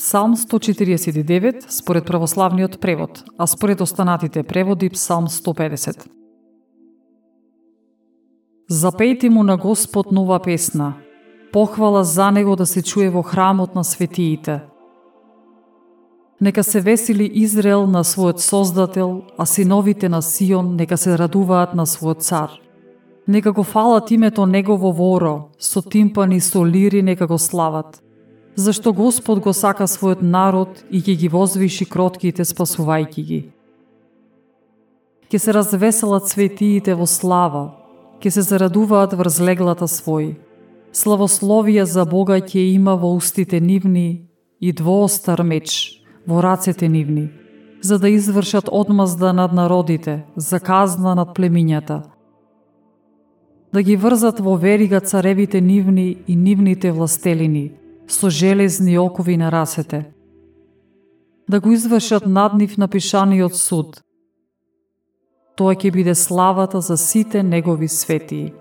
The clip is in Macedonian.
Псалм 149 според православниот превод, а според останатите преводи Псалм 150. Запејте му на Господ нова песна. Похвала за него да се чуе во храмот на светиите. Нека се весели Израел на својот Создател, а синовите на Сион нека се радуваат на својот цар. Нека го фалат името Негово воро, со тимпани, со лири нека го слават. Зашто Господ го сака својот народ и ќе ги возвиши кротките спасувајки ги. Ке се развеселат светиите во слава, ке се зарадуваат врз леглата свој. Славословија за Бога ќе има во устите нивни и двоостар меч во рацете нивни, за да извршат одмазда над народите, за казна над племињата. Да ги врзат во верига царевите нивни и нивните властелини, со железни окови на расете. Да го извршат над нив напишаниот суд. Тоа ќе биде славата за сите негови светии.